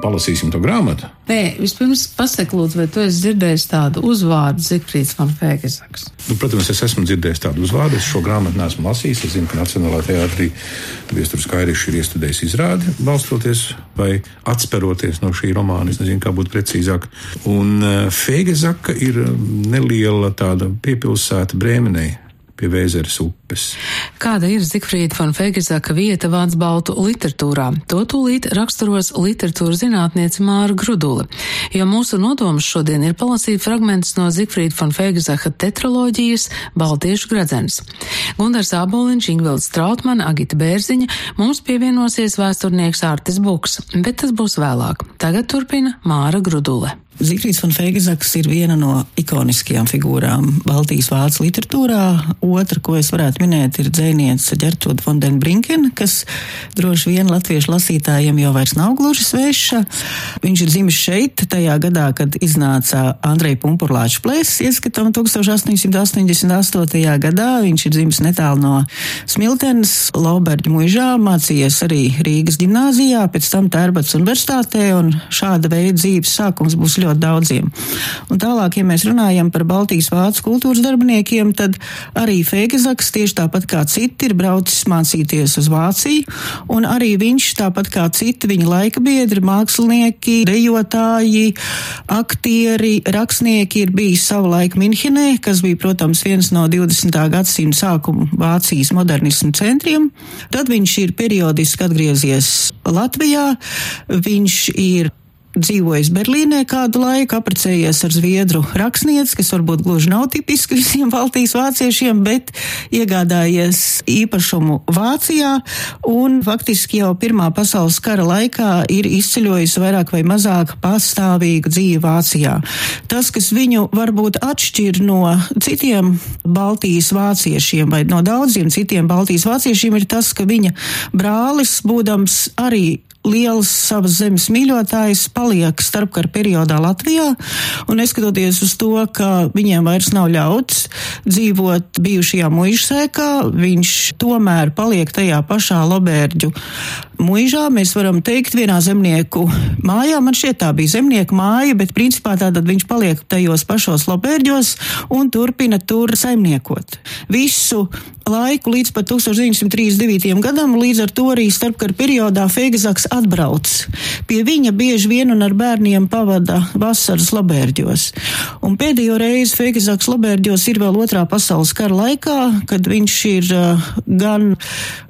Palasīsim to grāmatu. Nē, vispirms pasakiet, lūdzu, vai tu esi dzirdējis tādu uzvārdu Zifrīds van Fēgezaks? Nu, protams, es esmu dzirdējis tādu uzvārdu. Es šo grāmatu neesmu lasījis. Es zinu, ka Nacionālajā teātrī Viestures Kairišs ir iestudējis izrādi, balstoties vai atspēroties no šī romāna. Es nezinu, kā būtu precīzāk. Un uh, Fēgezaka ir neliela tāda piepilsēta Brēmenei pie Vēzeres upes. Kāda ir Zikfrīda von Fegezaka vieta vācu baltu literatūrā? To tūlīt raksturos literatūras zinātniece Māra Grudule, jo mūsu nodoms šodien ir palasīt fragmentus no Zikfrīda von Fegezaka tetraloģijas Baltiešu gradzens. Gundars Āboliņš, Ingvilds Strautmana, Agita Bērziņa mums pievienosies vēsturnieks Ārtis Buks, bet tas būs vēlāk. Tagad turpina Māra Grudule. Zifrīds un Feigezaks ir viena no ikoniskajām figūrām Baltijas vācu literatūrā. Otra, ko es varētu minēt, ir dzēniece Ģertrūda Fondenbrinkena, kas droši vien latviešu lasītājiem jau vairs nav gluži sveša. Viņš ir dzimis šeit, tajā gadā, kad iznāca Andreja Pumpurlāča plēsis ieskatam 1888. gadā. Viņš ir dzimis netālu no Smiltenes, Lauberģa muižā, mācījies arī Rīgas gimnāzijā, pēc tam Tērbats universitātē, un šāda veida dzīves sākums būs ļoti daudziem. Un tālāk, ja mēs runājam par Baltijas vācu kultūras darbiniekiem, tad arī Fēgezaks tieši tāpat kā citi ir braucis mācīties uz Vāciju, un arī viņš tāpat kā citi viņa laika biedri, mākslinieki, dejotāji, aktieri, rakstnieki ir bijis savu laiku Minhenē, kas bija, protams, viens no 20. gadsimta sākuma Vācijas modernismu centriem. Tad viņš ir periodiski atgriezies Latvijā, viņš ir dzīvojis Berlīnē kādu laiku, apprecējies ar zviedru rakstnieci, kas varbūt gluži nav tipiski visiem Baltijas vāciešiem, bet iegādājies īpašumu Vācijā un faktiski jau Pirmā pasaules kara laikā ir izceļojis vairāk vai mazāk pastāvīgu dzīvi Vācijā. Tas, kas viņu varbūt atšķir no citiem Baltijas vāciešiem vai no daudziem citiem Baltijas vāciešiem, ir tas, ka viņa brālis, būdams arī liels savas zemes mīļotājs paliek starpkara periodā Latvijā, un neskatoties uz to, ka viņiem vairs nav ļauts dzīvot bijušajā muižsēkā, viņš tomēr paliek tajā pašā Lobērģu muižā. Mēs varam teikt vienā zemnieku mājā, man šķiet tā bija zemnieku māja, bet principā tātad viņš paliek tajos pašos Lobērģos un turpina tur saimniekot. Visu laiku līdz pat 1939. gadam, līdz ar to arī starpkara periodā Feigazaks atbrauc. Pie viņa bieži vien un ar bērniem pavada vasaras labērģos. Un pēdējo reizi Feigazaks labērģos ir vēl otrā pasaules kara laikā, kad viņš ir uh, gan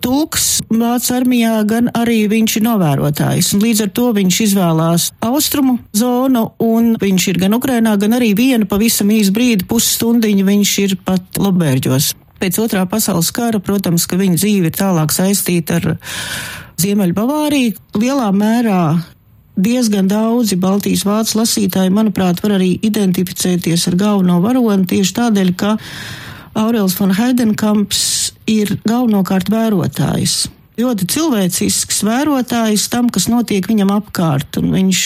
tulks Vācu armijā, gan arī viņš ir novērotājs. Un līdz ar to viņš izvēlās austrumu zonu, un viņš ir gan Ukrainā, gan arī vienu pavisam īsu brīdi, pusstundiņu viņš ir pat labērģos. Pēc otrā pasaules kara, protams, ka viņa dzīve ir tālāk saistīta ar Ziemeļbavāriju. Lielā mērā diezgan daudzi Baltijas vācu lasītāji, manuprāt, var arī identificēties ar galveno varoni tieši tādēļ, ka Aurels von Heidenkamps ir galvenokārt vērotājs. Ļoti cilvēcisks vērotājs tam, kas notiek viņam apkārt, un viņš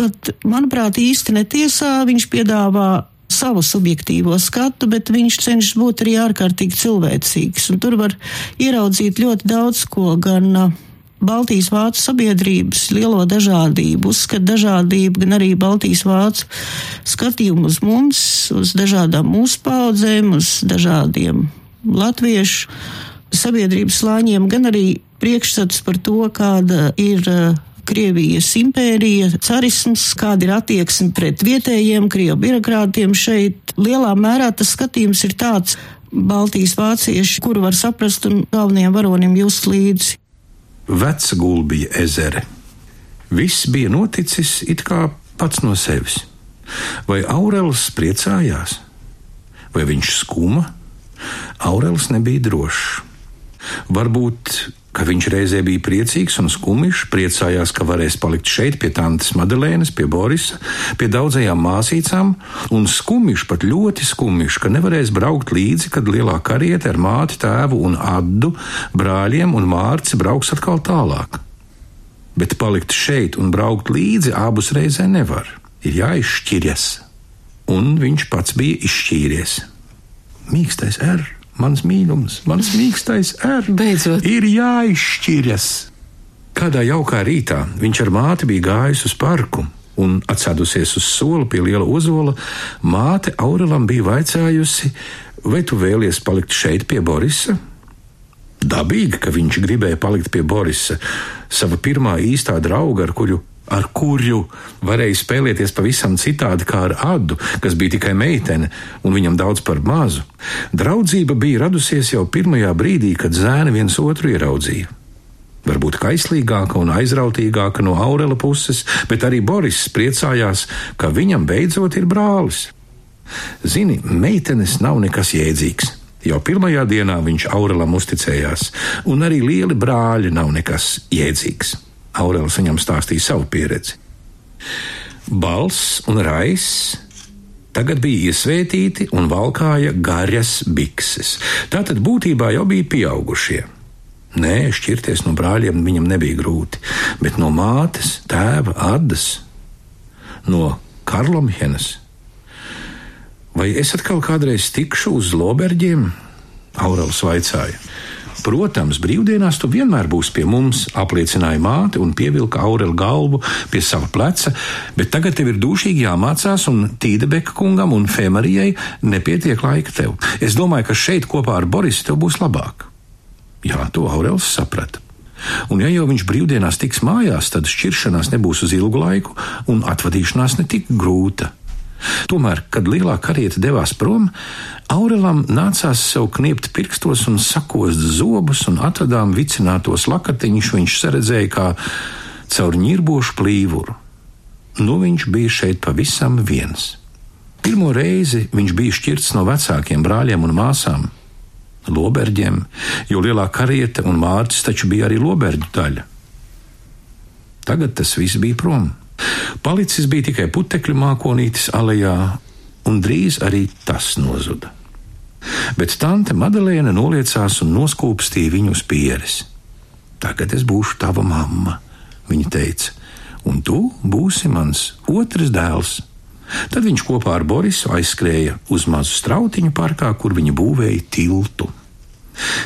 pat, manuprāt, īsti netiesā, viņš piedāvā savu subjektīvo skatu, bet viņš cenšas būt arī ārkārtīgi cilvēcīgs. Un tur var ieraudzīt ļoti daudz ko gan. Baltijas vācu sabiedrības lielo dažādību, uzskatu dažādību, gan arī Baltijas vācu skatījumu uz mums, uz dažādām mūsu paudzēm, uz dažādiem latviešu sabiedrības slāņiem, gan arī priekšstats par to, kāda ir Krievijas impērija, carisms, kāda ir attieksme pret vietējiem krievu birokrātiem šeit. Lielā mērā tas skatījums ir tāds Baltijas vācieši, kuru var saprast un galvenajiem varonim just līdzi. Veca gulbija ezere. Viss bija noticis it kā pats no sevis. Vai Aurelis priecājās, vai viņš skuma? Aurelis nebija drošs. Varbūt ka viņš reizē bija priecīgs un skumjš, priecājās, ka varēs palikt šeit pie tantes Madelēnas, pie Borisa, pie daudzajām māsīcām, un skumjš, pat ļoti skumjš, ka nevarēs braukt līdzi, kad lielā kariete ar māti, tēvu un addu, brāļiem un mārci brauks atkal tālāk. Bet palikt šeit un braukt līdzi abus reizē nevar, ir jāizšķirjas, un viņš pats bija izšķīries. mīkstais R, mans mīlums, mans mīkstais R, Beidzot. ir jāizšķiras. Kādā jaukā rītā viņš ar māti bija gājis uz parku un atsēdusies uz soli pie liela ozola. Māte Aurelam bija vaicājusi, vai tu vēlies palikt šeit pie Borisa? Dabīgi, ka viņš gribēja palikt pie Borisa, sava pirmā īstā drauga, ar kuru ar kuru varēja spēlēties pavisam citādi kā ar Adu, kas bija tikai meitene un viņam daudz par mazu. Draudzība bija radusies jau pirmajā brīdī, kad zēni viens otru ieraudzīja. Varbūt kaislīgāka un aizrautīgāka no Aurela puses, bet arī Boris priecājās, ka viņam beidzot ir brālis. Zini, meitenes nav nekas jēdzīgs. Jau pirmajā dienā viņš Aurelam uzticējās, un arī lieli brāļi nav nekas jēdzīgs. Aurēlis viņam stāstīja savu pieredzi. Balss un rais tagad bija iesvētīti un valkāja garas bikses. Tātad būtībā jau bija pieaugušie. Nē, šķirties no brāļiem viņam nebija grūti, bet no mātes, tēva, adas, no Karlomhenes. Vai es atkal kādreiz tikšu uz Loberģiem? Aurēlis vaicāja. Protams, brīvdienās tu vienmēr būsi pie mums, apliecināja māte un pievilka aureli galvu pie sava pleca, bet tagad tev ir dušīgi jāmācās, un Tīdebeka kungam un Fēmarijai nepietiek laika tev. Es domāju, ka šeit kopā ar Borisu tev būs labāk. Jā, to Aurels saprata. Un, ja jau viņš brīvdienās tiks mājās, tad šķiršanās nebūs uz ilgu laiku, un atvadīšanās ne tik grūta. Tomēr, kad lielā karieta devās prom, Aurelam nācās sev kniept pirkstos un sakost zobus, un atradām vicinātos lakatiņus viņš saredzēja kā caur ņirbošu plīvuru. Nu viņš bija šeit pavisam viens. Pirmo reizi viņš bija šķirts no vecākiem brāļiem un māsām, loberģiem, jo lielā karieta un mārcis taču bija arī loberģu daļa. Tagad tas viss bija prom. Palicis bija tikai putekļu mākonītis alejā, un drīz arī tas nozuda. Bet tante Madalēna noliecās un noskūpstīja viņu uz pieres. Tagad es būšu tava mamma, viņa teica, un tu būsi mans otrs dēls. Tad viņš kopā ar Borisu aizskrēja uz mazu strautiņu parkā, kur viņa būvēja tiltu.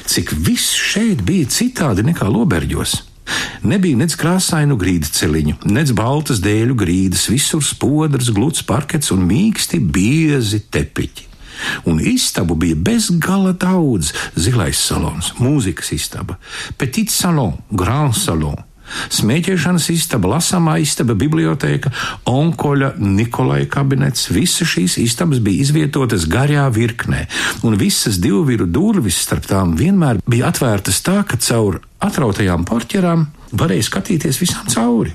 Cik viss šeit bija citādi nekā Loberģos! Nebija nec krāsainu grīdu celiņu, nec baltas dēļu grīdas, visur spodrs, gluds parkets un mīksti biezi tepiķi. Un istabu bija bezgala daudz - zilais salons, mūzikas istaba, petit salon, grand salon. Smēķēšanas istaba, lasāmā istaba, biblioteka, onkoļa Nikolai kabinets, visas šīs istabas bija izvietotas garā virknē, un visas divu viru durvis starp tām vienmēr bija atvērtas tā, ka caur atrautajām porķerām varēja skatīties visam cauri.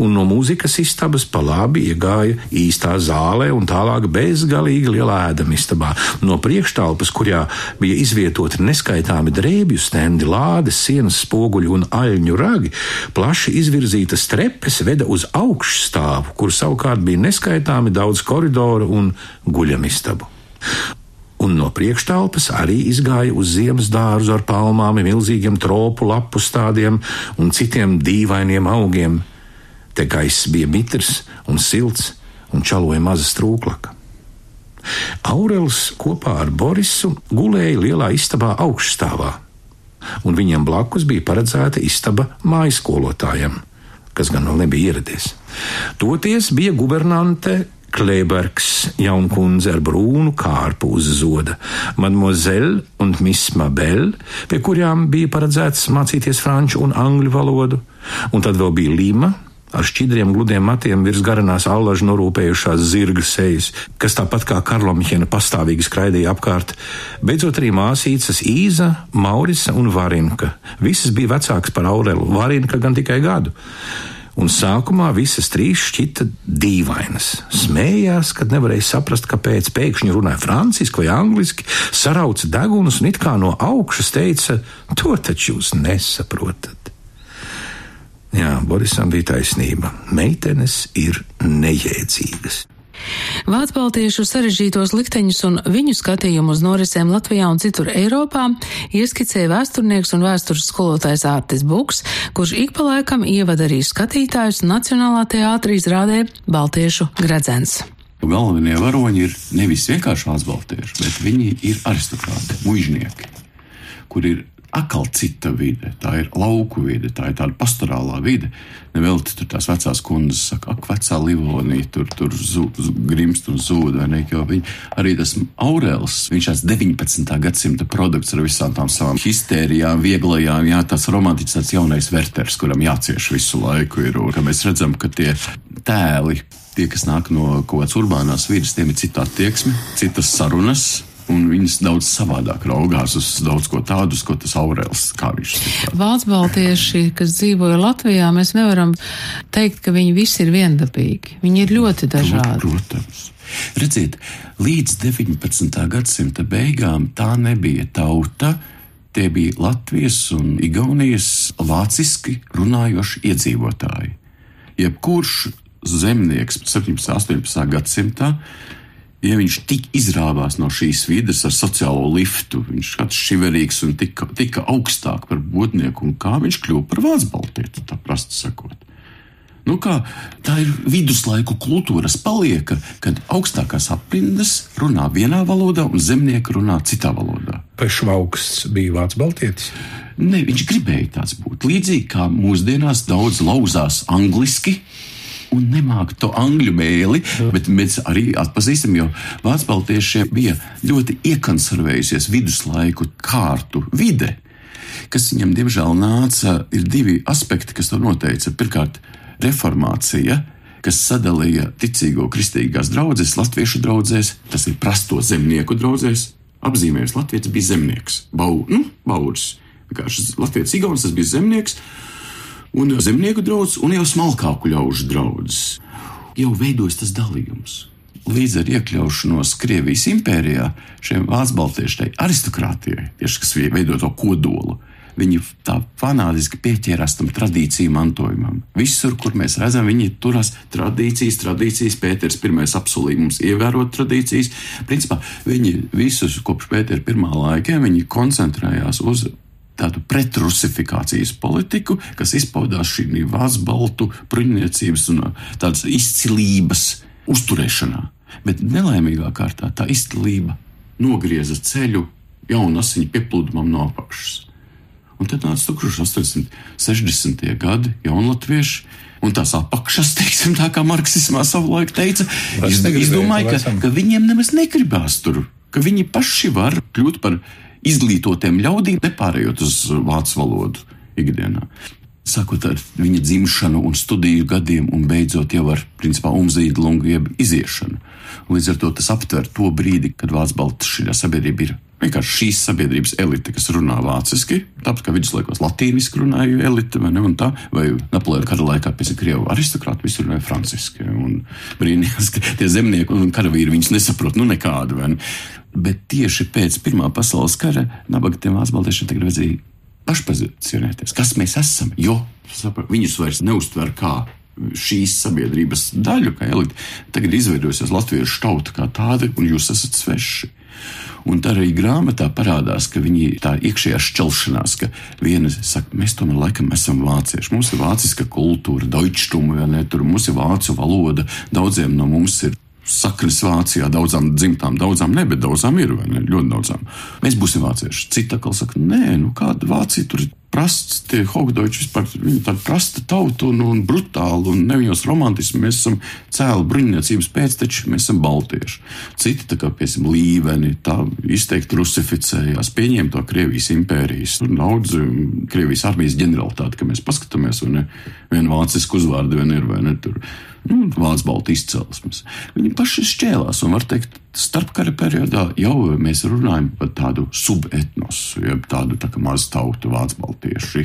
Un no mūzikas istabas pa labi iegāja īstā zālē un tālāk bezgalīgi lielā ēdamistabā. No priekštelpas, kurā bija izvietoti neskaitāmi drēbju stendi, lādes, sienas spoguļi un aļņu ragi, plaši izvirzītas trepes veda uz augšstāvu, kur savukārt bija neskaitāmi daudz koridoru un guļamistabu un no priekštelpas arī izgāja uz ziemas dārzu ar palmām, milzīgiem tropu lapu stādiem un citiem dīvainiem augiem. Te gaiss bija mitrs un silts un čaloja maza strūklaka. Aurels kopā ar Borisu gulēja lielā istabā augšstāvā, un viņiem blakus bija paredzēta istaba mājaskolotājiem, kas gan vēl nebija ieradies. Toties bija guvernante Klebergs, jaunkundze ar brūnu kārpu uz zoda, mademoiselle un miss Mabel, pie kurām bija paredzēts mācīties franču un angļu valodu, un tad vēl bija Lima. Ar šķidriem gludiem matiem virs garanās allažu norūpējušās zirga sejas, kas tāpat kā Karlomihena pastāvīgi skraidīja apkārt. Beidzot arī māsīcas Īza, Maurisa un Varinka. Visas bija vecākas par Aurelu, Varinka gan tikai gadu un sākumā visas trīs šķita dīvainas. Smējās, kad nevarēja saprast, kāpēc pēkšņi runāja franciski vai angliski, sarauca degunus un it kā no augšas teica: To taču jūs nesaprotat. Jā, Borisam bija taisnība. Meitenes ir nejēdzīgas. Vācu-baltiešu sarežģītos likteņus un viņu skatījumu uz norisēm Latvijā un citur Eiropā ieskicēja vēsturnieks un vēstures skolotājs Ārtis Buks, kurš ik pa laikam ievada arī skatītājus Nacionālā teātrī izrādē Baltiešu gredzens. Galvenie varoņi ir nevis vienkārši vācu bet viņi ir aristokrāti, mužnieki, kur ir atkal cita vide. Tā ir lauku vide, tā ir tāda pastorālā vide. Nevelti tur tās vecās kundzes saka, ak, vecā Livonija tur, tur zūd, grimst un zūd, ne? Jo viņi, arī tas Aurēls, viņš tāds 19. gadsimta produkts ar visām tām savām histērijām, vieglajām, jā, tas romantiķis, tāds jaunais vērters, kuram jācieš visu laiku ir, un mēs redzam, ka tie tēli tie, kas nāk no kaut kādas urbānās vidas, tiem ir cita attieksme, citas sarunas. Un viņas daudz savādāk raugās uz daudz ko tādu, ko tas Aurēls kā viņš ir. Valsts baltieši, kas dzīvoja Latvijā, mēs nevaram teikt, ka viņi visi ir viendabīgi. Viņi ir ļoti dažādi. Protams. Redziet, līdz 19. gadsimta beigām tā nebija tauta, tie bija Latvijas un Igaunijas vāciski runājoši iedzīvotāji. Jebkurš zemnieks 17. un 18. gadsimtā, ja viņš tik izrāvās no šīs vidas ar sociālo liftu, viņš kāds šiverīgs un tika, tika augstāk par bodnieku, un kā viņš kļuva par vācu baltieti, tā prasti sakot. Nu kā, tā ir viduslaiku kultūras palieka, kad augstākās aprindas runā vienā valodā un zemnieki runā citā valodā. Vai Švauks bija vācu baltietis? Ne, viņš gribēja tāds būt. Līdzīgi kā mūsdienās daudz lauzās angliski, un nemāca to angļu mēli, bet mēs arī atpazīstam, jo vācu baltiešiem bija ļoti iekonservējusies viduslaiku kārtu vide. Kas viņam diemžēl nāca, ir divi aspekti, kas to noteica. Pirmkārt, reformācija, kas sadalīja ticīgo kristīgās draudzes, latviešu draudzēs, tas ir prasto zemnieku draudzēs. Apzīmējis Latvijas bija zemnieks, bau, nu, bauris. Vienkārši Latvijas Igaunis tas bija zemnieks, un zemnieku draugs, un jau smalkāku ļaužu draugs. Jau veidojas tas dalījums. Līdz ar iekļaušanos Krievijas impērijā, šiem vācu baltiešai aristokrātijai, tieši kas veido to kodolu, viņi tā fanātiski pieķērās tam tradīciju mantojumam. Visur, kur mēs redzam, viņi turas tradīcijas, tradīcijas. Pēters pirmais apsolīja mums ievērot tradīcijas. Principā viņi visus kopš Pētera pirmā laika koncentrējās uz tādu pretrusifikācijas politiku, kas izpaudās šī vācu baltu bruņniecības un uh, tādas izcilības uzturēšanā. Bet nelaimīgā kārtā tā izcilība nogrieza ceļu jaunu asiņu pieplūdumam no apakšas. Un tad nāca 1860. gadi, jaunatvieši, un tās apakšas, teiksim, tā kā marksismā savulaik teica, izdomāja, ka, ka viņiem nemaz negribās tur, ka viņi paši var kļūt par izglītotiem ļaudīm, nepārējot uz vācu valodu ikdienā. Sākot ar viņa dzimšanu un studiju gadiem, un beidzot jau ar principā umzīdlungu jeb iziešanu. Līdz ar to tas aptver to brīdi, kad Vācu Baltijas sabiedrība ir vienkārši šīs sabiedrības elite, kas runā vāciski, tāpat kā viduslaikos latīniski runāja elite, vai ne, tā, vai Napoleona kara laikā pēc Krievu aristokrāti visur runāja franciski, un brīnījās, ka tie zemnieki un karavīri viņus nesaprot, nu nekādu, ne. Bet tieši pēc Pirmā pasaules kara nabaga tiem vācbaltiešiem tagad vajadzēja pašpozicionēties, kas mēs esam, jo sapra, viņus vairs neuztver kā šīs sabiedrības daļu, kā elite. Tagad izveidojusies latviešu tauta kā tāda, un jūs esat sveši. Un tā arī grāmatā parādās, ka viņi tā iekšējā šķelšanās, ka viena saka, mēs tomēr laikam esam vācieši. Mums ir vāciska kultūra, deutschtuma, vai ne, tur mums ir vācu valoda, daudziem no mums ir saknes Vācijā, daudzām dzimtām, daudzām ne, bet daudzām ir, vai ne? Ļoti daudzām. Mēs būsim vācieši. Cita atkal saka, nē, nu kāda Vācija tur ir prasts, tie hogdoči vispār, viņi tāda prasta tauta un, un brutāla, un ne viņos romantismu, mēs esam cēli bruņniecības pēcteči, mēs esam baltieši. Citi, tā kā, piemēram, līveni, tā izteikti rusificējās, pieņēma to Krievijas impērijas, un daudz Krievijas armijas ģeneralitāti, ka mēs paskatāmies, vai ne, vien vācisku uzvārdu vien ir, vai ne, tur nu, vācu baltu izcelsmes. Viņi paši šķēlās, un var teikt, starpkara periodā jau mēs runājam par tādu subetnosu, jeb tādu tā mazu tautu vācu baltieši.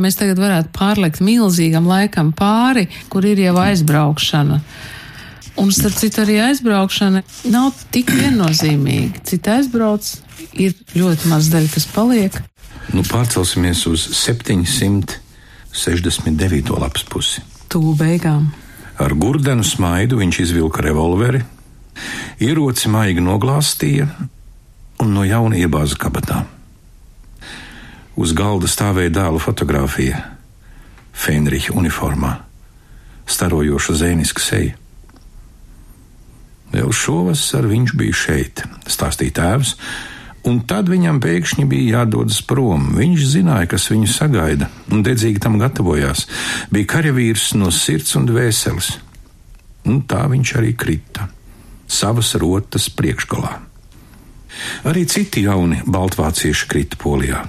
Mēs tagad varētu pārlikt milzīgam laikam pāri, kur ir jau aizbraukšana. Un, starp citu, arī aizbraukšana nav tik viennozīmīga. Cita aizbrauc, ir ļoti maz daļa, kas paliek. Nu, pārcelsimies uz 769. lapas pusi. Tūlīt beigām. Ar gurdenu smaidu viņš izvilka revolveri, ieroci maigi noglāstīja un no jauna iebāza kabatā. Uz galda stāvēja dēla fotografija, Fenricha uniformā, starojoša zēniska seja. Vēl šovasar viņš bija šeit, stāstīja tēvs, un tad viņam pēkšņi bija jādodas prom. Viņš zināja, kas viņu sagaida, un dedzīgi tam gatavojās. Bija karavīrs no sirds un dvēseles. Un tā viņš arī krita savas rotas priekšgalā. Arī citi jauni baltvācieši krita polijā.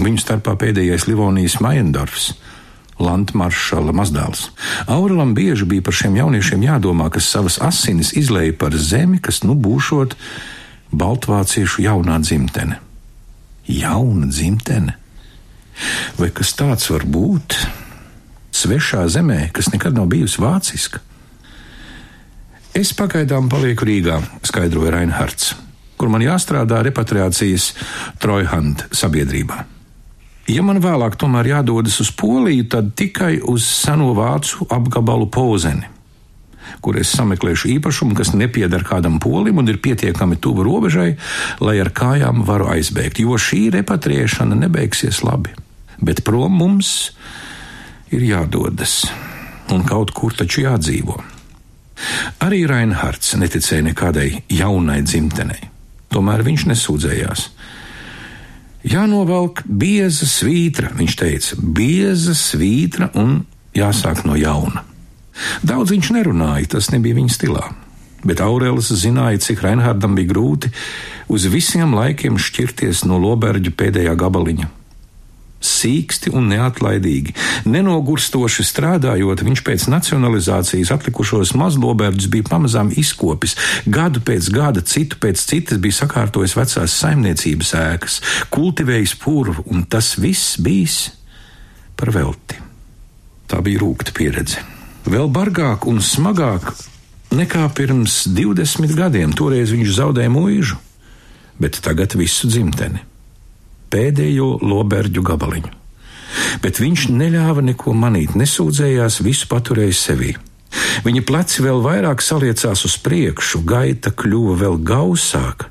Viņu starpā pēdējais Livonijas Majendorfs, Landmaršala mazdēls. Aurelam bieži bija par šiem jauniešiem jādomā, kas savas asinis izlēja par zemi, kas nu būšot baltvāciešu jaunā dzimtene. Jauna dzimtene? Vai kas tāds var būt? Svešā zemē, kas nekad nav bijusi vāciska. Es pagaidām palieku Rīgā, skaidroja Reinhards, kur man jāstrādā repatriācijas Trojhand sabiedrībā. Ja man vēlāk tomēr jādodas uz Poliju, tad tikai uz seno vācu apgabalu Pozeni, kur es sameklēšu īpašumu, kas nepieder kādam polim un ir pietiekami tuvu robežai, lai ar kājām varu aizbēgt, jo šī repatriēšana nebeigsies labi. Bet prom mums ir jādodas, un kaut kur taču jādzīvo. Arī Reinhards neticēja nekādai jaunai dzimtenei. Tomēr viņš nesūdzējās. Jānovelk bieza svītra, viņš teica, bieza svītra un jāsāk no jauna. Daudz viņš nerunāja, tas nebija viņa stilā. Bet Aurelis zināja, cik Reinhardam bija grūti uz visiem laikiem šķirties no Loberģa pēdējā gabaliņa sīksti un neatlaidīgi. Nenogurstoši strādājot, viņš pēc nacionalizācijas atlikušos mazlobērģus bija pamazām izkopis. Gadu pēc gada, citu pēc citas bija sakārtojis vecās saimniecības ēkas, kultivējis purvu, un tas viss bijis par velti. Tā bija rūkta pieredze. Vēl bargāk un smagāk nekā pirms 20 gadiem. Toreiz viņš zaudēja mūžu, bet tagad visu dzimteni pēdējo loberģu gabaliņu. Bet viņš neļāva neko manīt, nesūdzējās, visu paturēja sevī. Viņa pleci vēl vairāk saliecās uz priekšu, gaita kļuva vēl gausāka.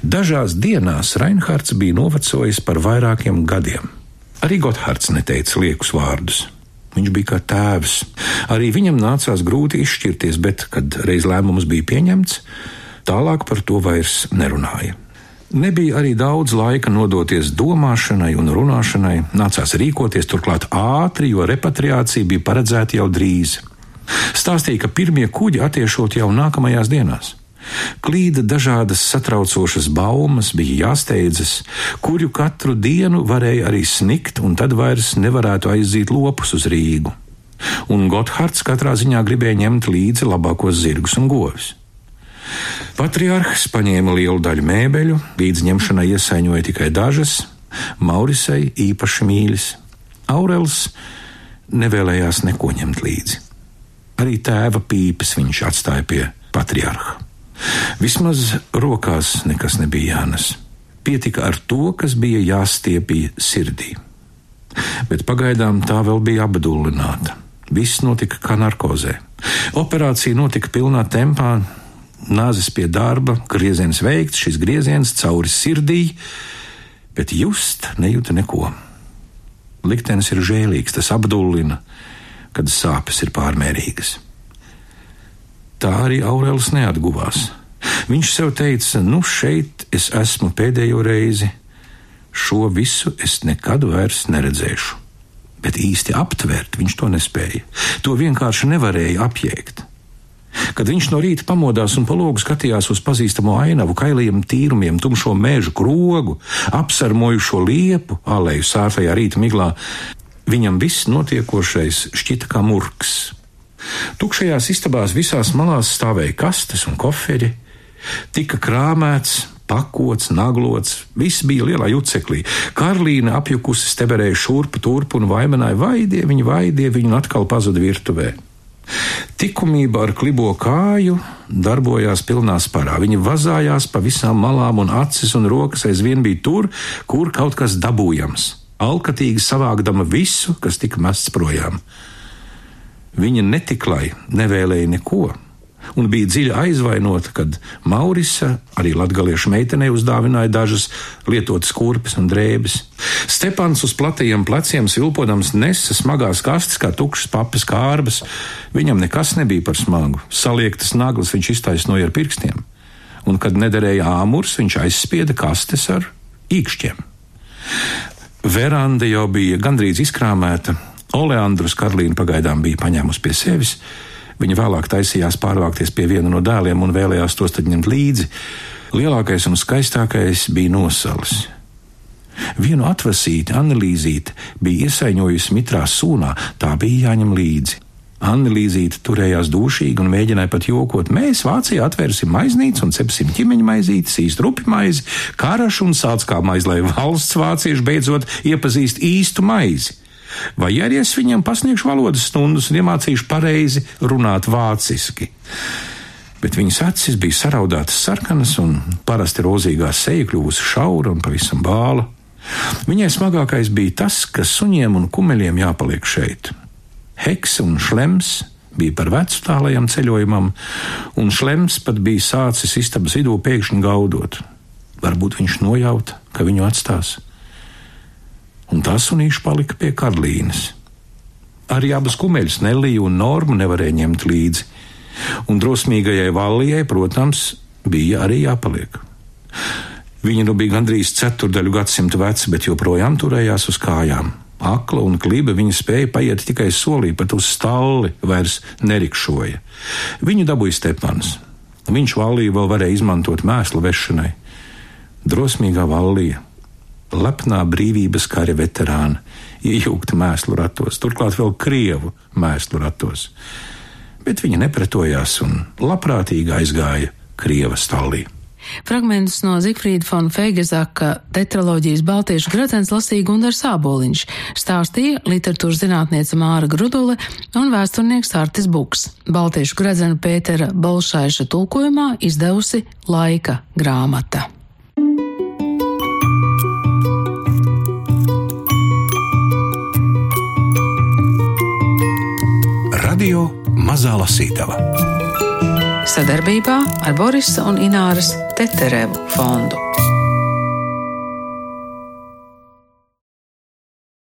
Dažās dienās Reinhards bija novecojis par vairākiem gadiem. Arī Gotthārds neteica liekus vārdus. Viņš bija kā tēvs. Arī viņam nācās grūti izšķirties, bet, kad reiz lēmums bija pieņemts, tālāk par to vairs nerunāja. Nebija arī daudz laika nodoties domāšanai un runāšanai, nācās rīkoties turklāt ātri, jo repatriācija bija paredzēta jau drīz. Stāstīja, ka pirmie kuģi attiešot jau nākamajās dienās. Klīda dažādas satraucošas baumas, bija jāsteidzas, kurju katru dienu varēja arī snikt, un tad vairs nevarētu aizzīt lopus uz Rīgu. Un Gotthārds katrā ziņā gribēja ņemt līdzi labākos zirgus un govis. Patriarhs paņēma lielu daļu mēbeļu, līdz ņemšanai iesaiņoja tikai dažas, Maurisai īpaši mīļas. Aurels nevēlējās neko ņemt līdzi. Arī tēva pīpes viņš atstāja pie patriarha. Vismaz rokās nekas nebija jānes. Pietika ar to, kas bija jāstiepja sirdī. Bet pagaidām tā vēl bija apdullināta. Viss notika kā narkozē. Operācija notika pilnā tempā, nāzes pie darba, grieziens veikts, šis grieziens cauri sirdī, bet just nejūta neko. Liktenis ir žēlīgs, tas apdullina, kad sāpes ir pārmērīgas. Tā arī Aurēls neatguvās. Viņš sev teica, nu šeit es esmu pēdējo reizi, šo visu es nekad vairs neredzēšu. Bet īsti aptvert viņš to nespēja. To vienkārši nevarēja apjēgt. Kad viņš no rīta pamodās un pa logu skatījās uz pazīstamo ainavu, kailiem tīrumiem, tumšo mēžu krogu, apsarmojušo liepu, aleju sārtajā rīta miglā, viņam viss notiekošais šķita kā murgs. Tukšajās istabās visās malās stāvēja kastes un koferi, tika krāmēts, pakots, naglots, viss bija lielā juceklī. Karlīna apjukusi steberēja šurpu turpu un vaimanāja vaidie, viņa vaidie, viņa atkal pazuda virtuvē. Tikumība ar klibo kāju darbojās pilnā sparā. Viņa vazājās pa visām malām, un acis un rokas aizvien bija tur, kur kaut kas dabūjams, alkatīgi savākdama visu, kas tika mests projām. Viņa netiklai nevēlēja neko, un bija dziļi aizvainota, kad Maurisa arī latgaliešu meitenei uzdāvināja dažas lietotas kurpes un drēbes. Stepans uz platajiem pleciem svilpodams nesa smagās kastes kā tukšas papas kārbas. Viņam nekas nebija par smagu, saliektas naglas viņš iztaisnoja ar pirkstiem, un, kad nederēja āmurs, viņš aizspieda kastes ar īkšķiem. Veranda jau bija gandrīz izkrāmēta, Oleandrus Karlīna pagaidām bija paņēmusi pie sevis. Viņa vēlāk taisījās pārvākties pie viena no dēliem un vēlējās tos ņemt līdzi. Lielākais un skaistākais bija nosalis. Vienu atvasīti, Annelīzīte bija iesaiņojusi mitrā sūnā, tā bija jāņem līdzi. Annelīzīte turējās dušīgi un mēģināja pat jokot. Mēs Vācijā atvērsim maiznīcu un cepsim ķīmeņa maizītes, īstu rupi maizi, kārašu un sāc kā maizi, lai valsts vācieši beidzot iepazīst īstu maizi vai arī es viņam pasniegšu valodas stundas un iemācīšu pareizi runāt vāciski. Bet viņas acis bija saraudātas sarkanas, un parasti rozīgā seja kļuvusi šaura un pavisam bāla. Viņai smagākais bija tas, ka suņiem un kumeļiem jāpaliek šeit. Heksa un šlems bija par vecu tālajam ceļojumam, un šlems pat bija sācis istabas vidū pēkšņi gaudot. Varbūt viņš nojauta, ka viņu atstās un tā sunīša palika pie Karlīnas. Arī abas kumeļus Neliju un Normu nevarēja ņemt līdzi, un drosmīgajai Vallijai, protams, bija arī jāpaliek. Viņa nu bija gandrīz ceturdaļu gadsimtu veca, bet joprojām turējās uz kājām. Akla un kliba viņa spēja paiet tikai solī, pat uz stalli vairs nerikšoja. Viņu dabūja Stepans. Viņš vallīju vēl varēja izmantot mēslu vešanai. Drosmīgā vallija lepnā brīvības kara veterāna, iejūgta mēslu ratos, turklāt vēl krievu mēslu ratos. Bet viņa nepretojās un labprātīgi aizgāja krievas stāvī. Fragmentus no Zifrīda von Feigezaka tetraloģijas Baltiešu gradzens lasīja Gundars Āboliņš, stāstīja literatūras zinātniece Māra Grudule un vēsturnieks Artis Buks. Baltiešu gradzenu Pētera Bolšaiša tulkojumā izdevusi laika grāmata. Mazā Lasītava. Sadarbībā ar Borisa un Ināras Teterevu fondu.